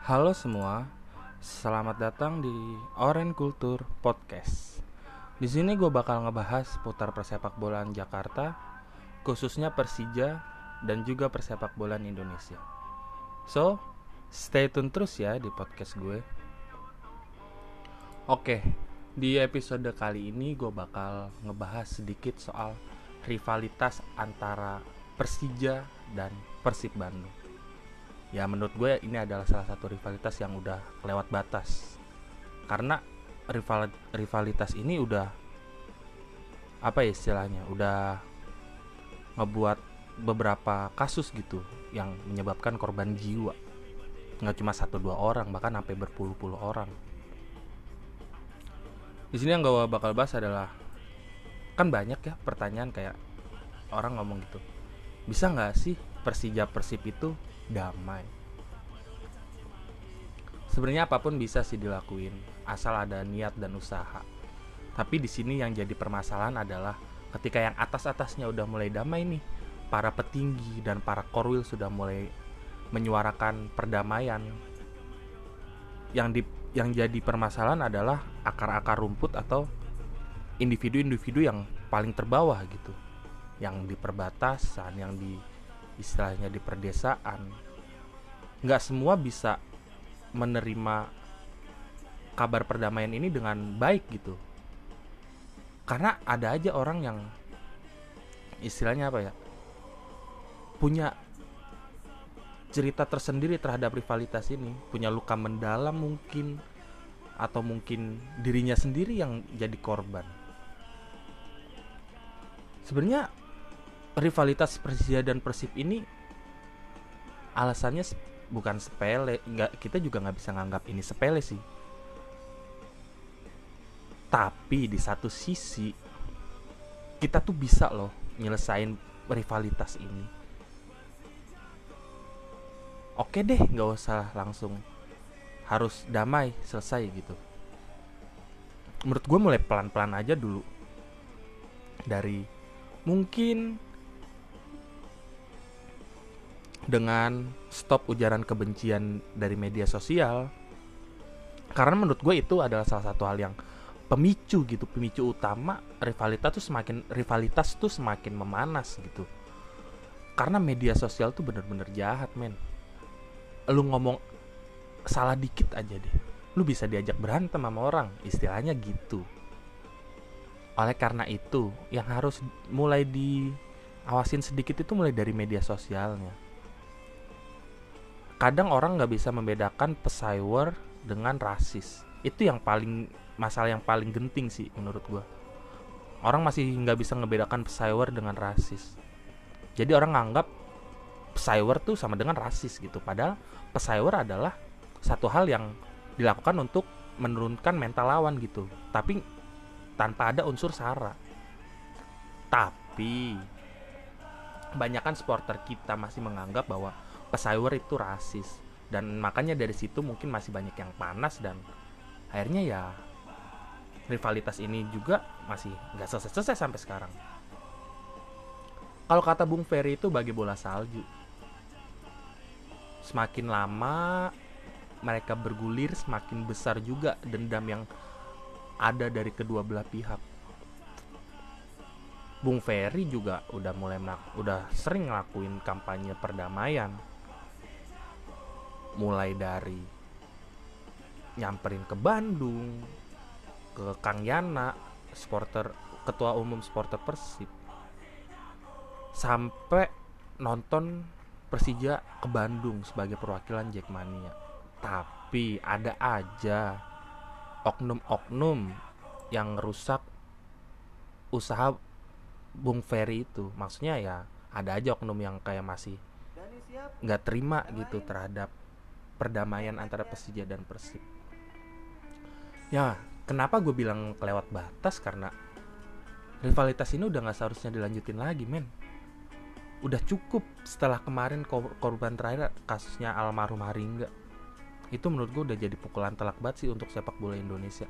Halo semua, selamat datang di Oren Kultur Podcast. Di sini gue bakal ngebahas putar persepak bolaan Jakarta, khususnya Persija dan juga persepak bolaan Indonesia. So, stay tune terus ya di podcast gue. Oke, di episode kali ini gue bakal ngebahas sedikit soal rivalitas antara Persija dan Persib Bandung ya menurut gue ini adalah salah satu rivalitas yang udah lewat batas. Karena rival rivalitas ini udah apa ya istilahnya udah ngebuat beberapa kasus gitu yang menyebabkan korban jiwa. Nggak cuma satu dua orang bahkan sampai berpuluh-puluh orang. Di sini yang gue bakal bahas adalah kan banyak ya pertanyaan kayak orang ngomong gitu bisa nggak sih Persija Persib itu damai. Sebenarnya apa pun bisa sih dilakuin, asal ada niat dan usaha. Tapi di sini yang jadi permasalahan adalah ketika yang atas-atasnya udah mulai damai nih, para petinggi dan para korwil sudah mulai menyuarakan perdamaian. Yang di yang jadi permasalahan adalah akar-akar rumput atau individu-individu yang paling terbawah gitu. Yang di perbatasan, yang di istilahnya di perdesaan nggak semua bisa menerima kabar perdamaian ini dengan baik gitu. Karena ada aja orang yang istilahnya apa ya punya cerita tersendiri terhadap rivalitas ini punya luka mendalam mungkin atau mungkin dirinya sendiri yang jadi korban. Sebenarnya rivalitas Persija dan Persib ini alasannya bukan sepele nggak kita juga nggak bisa nganggap ini sepele sih. Tapi di satu sisi kita tuh bisa loh nyelesain rivalitas ini. Oke deh nggak usah langsung harus damai selesai gitu. Menurut gue mulai pelan-pelan aja dulu. Dari mungkin dengan stop ujaran kebencian dari media sosial. Karena menurut gue itu adalah salah satu hal yang pemicu gitu pemicu utama rivalitas tuh semakin rivalitas tuh semakin memanas gitu. Karena media sosial tuh bener-bener jahat men. Lu ngomong salah dikit aja deh. Lu bisa diajak berantem sama orang istilahnya gitu. Oleh karena itu yang harus mulai diawasin sedikit itu mulai dari media sosialnya kadang orang nggak bisa membedakan pesawer dengan rasis. Itu yang paling masalah yang paling genting sih menurut gue orang masih nggak bisa membedakan pesawer dengan rasis. Jadi orang nganggap pesawer tuh sama dengan rasis gitu. Padahal pesawer adalah satu hal yang dilakukan untuk menurunkan mental lawan gitu. Tapi tanpa ada unsur sara. Tapi banyakkan supporter kita masih menganggap bahwa pesawer itu rasis dan makanya dari situ mungkin masih banyak yang panas dan akhirnya ya rivalitas ini juga masih nggak selesai-selesai sampai sekarang. Kalau kata Bung Ferry itu bagi bola salju. Semakin lama mereka bergulir, semakin besar juga dendam yang ada dari kedua belah pihak. Bung Ferry juga udah mulai udah sering ngelakuin kampanye perdamaian mulai dari nyamperin ke Bandung ke Kang Yana supporter ketua umum supporter Persib. Sampai nonton Persija ke Bandung sebagai perwakilan Jackmania tapi ada aja oknum-oknum yang rusak usaha Bung Ferry itu. Maksudnya ya ada aja oknum yang kayak masih nggak terima gitu terhadap perdamaian antara Persija dan Persib. Ya, kenapa gue bilang kelewat batas karena rivalitas ini udah nggak seharusnya dilanjutin lagi, men. Udah cukup setelah kemarin korban terakhir kasusnya almarhum Haringga. Itu menurut gue udah jadi pukulan telak banget sih untuk sepak bola Indonesia.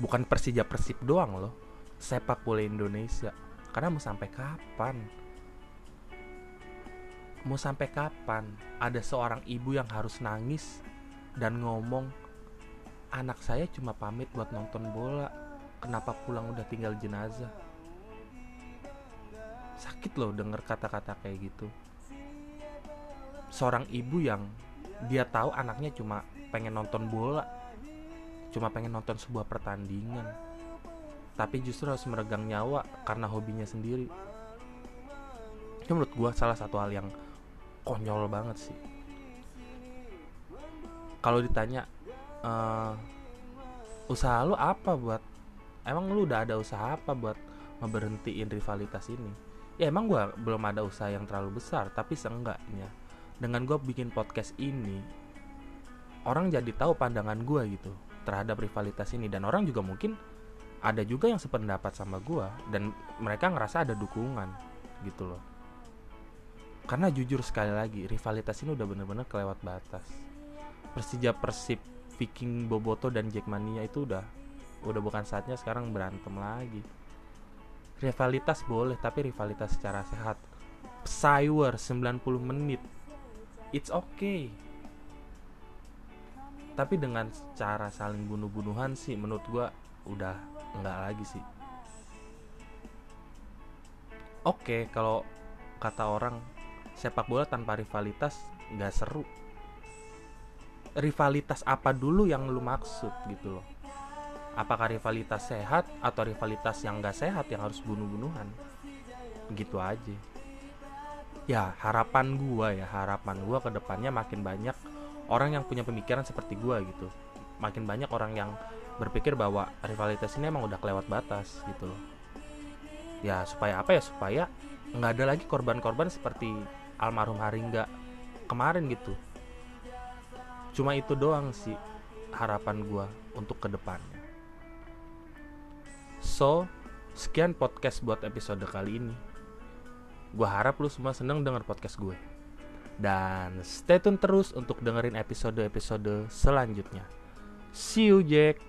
Bukan Persija Persib doang loh, sepak bola Indonesia. Karena mau sampai kapan? Mau sampai kapan ada seorang ibu yang harus nangis dan ngomong anak saya cuma pamit buat nonton bola kenapa pulang udah tinggal jenazah? Sakit loh denger kata-kata kayak gitu. Seorang ibu yang dia tahu anaknya cuma pengen nonton bola cuma pengen nonton sebuah pertandingan tapi justru harus meregang nyawa karena hobinya sendiri. Itu menurut gue salah satu hal yang konyol banget sih. Kalau ditanya uh, usaha lu apa buat emang lu udah ada usaha apa buat ngeberhentiin rivalitas ini? Ya emang gue belum ada usaha yang terlalu besar tapi seenggaknya dengan gue bikin podcast ini orang jadi tahu pandangan gue gitu terhadap rivalitas ini. Dan orang juga mungkin ada juga yang sependapat sama gue dan mereka ngerasa ada dukungan gitu loh karena jujur sekali lagi rivalitas ini udah bener-bener kelewat batas. Persija Persib Viking Boboto dan Jackmania itu udah udah bukan saatnya sekarang berantem lagi. Rivalitas boleh tapi rivalitas secara sehat. Cyber 90 menit. It's okay. Tapi dengan cara saling bunuh-bunuhan sih menurut gua udah enggak lagi sih. Oke okay, kalau kata orang sepak bola tanpa rivalitas nggak seru. Rivalitas apa dulu yang lu maksud gitu loh? Apakah rivalitas sehat atau rivalitas yang gak sehat yang harus bunuh-bunuhan? Gitu aja. Ya harapan gua ya harapan gua ke depannya makin banyak orang yang punya pemikiran seperti gua gitu. Makin banyak orang yang berpikir bahwa rivalitas ini emang udah kelewat batas gitu loh. Ya supaya apa ya? Supaya nggak ada lagi korban-korban seperti almarhum Haringga kemarin gitu. Cuma itu doang sih harapan gue untuk ke depannya so sekian podcast buat episode kali ini. Gue harap lu semua seneng denger podcast gue. Dan stay tune terus untuk dengerin episode-episode selanjutnya. See you Jack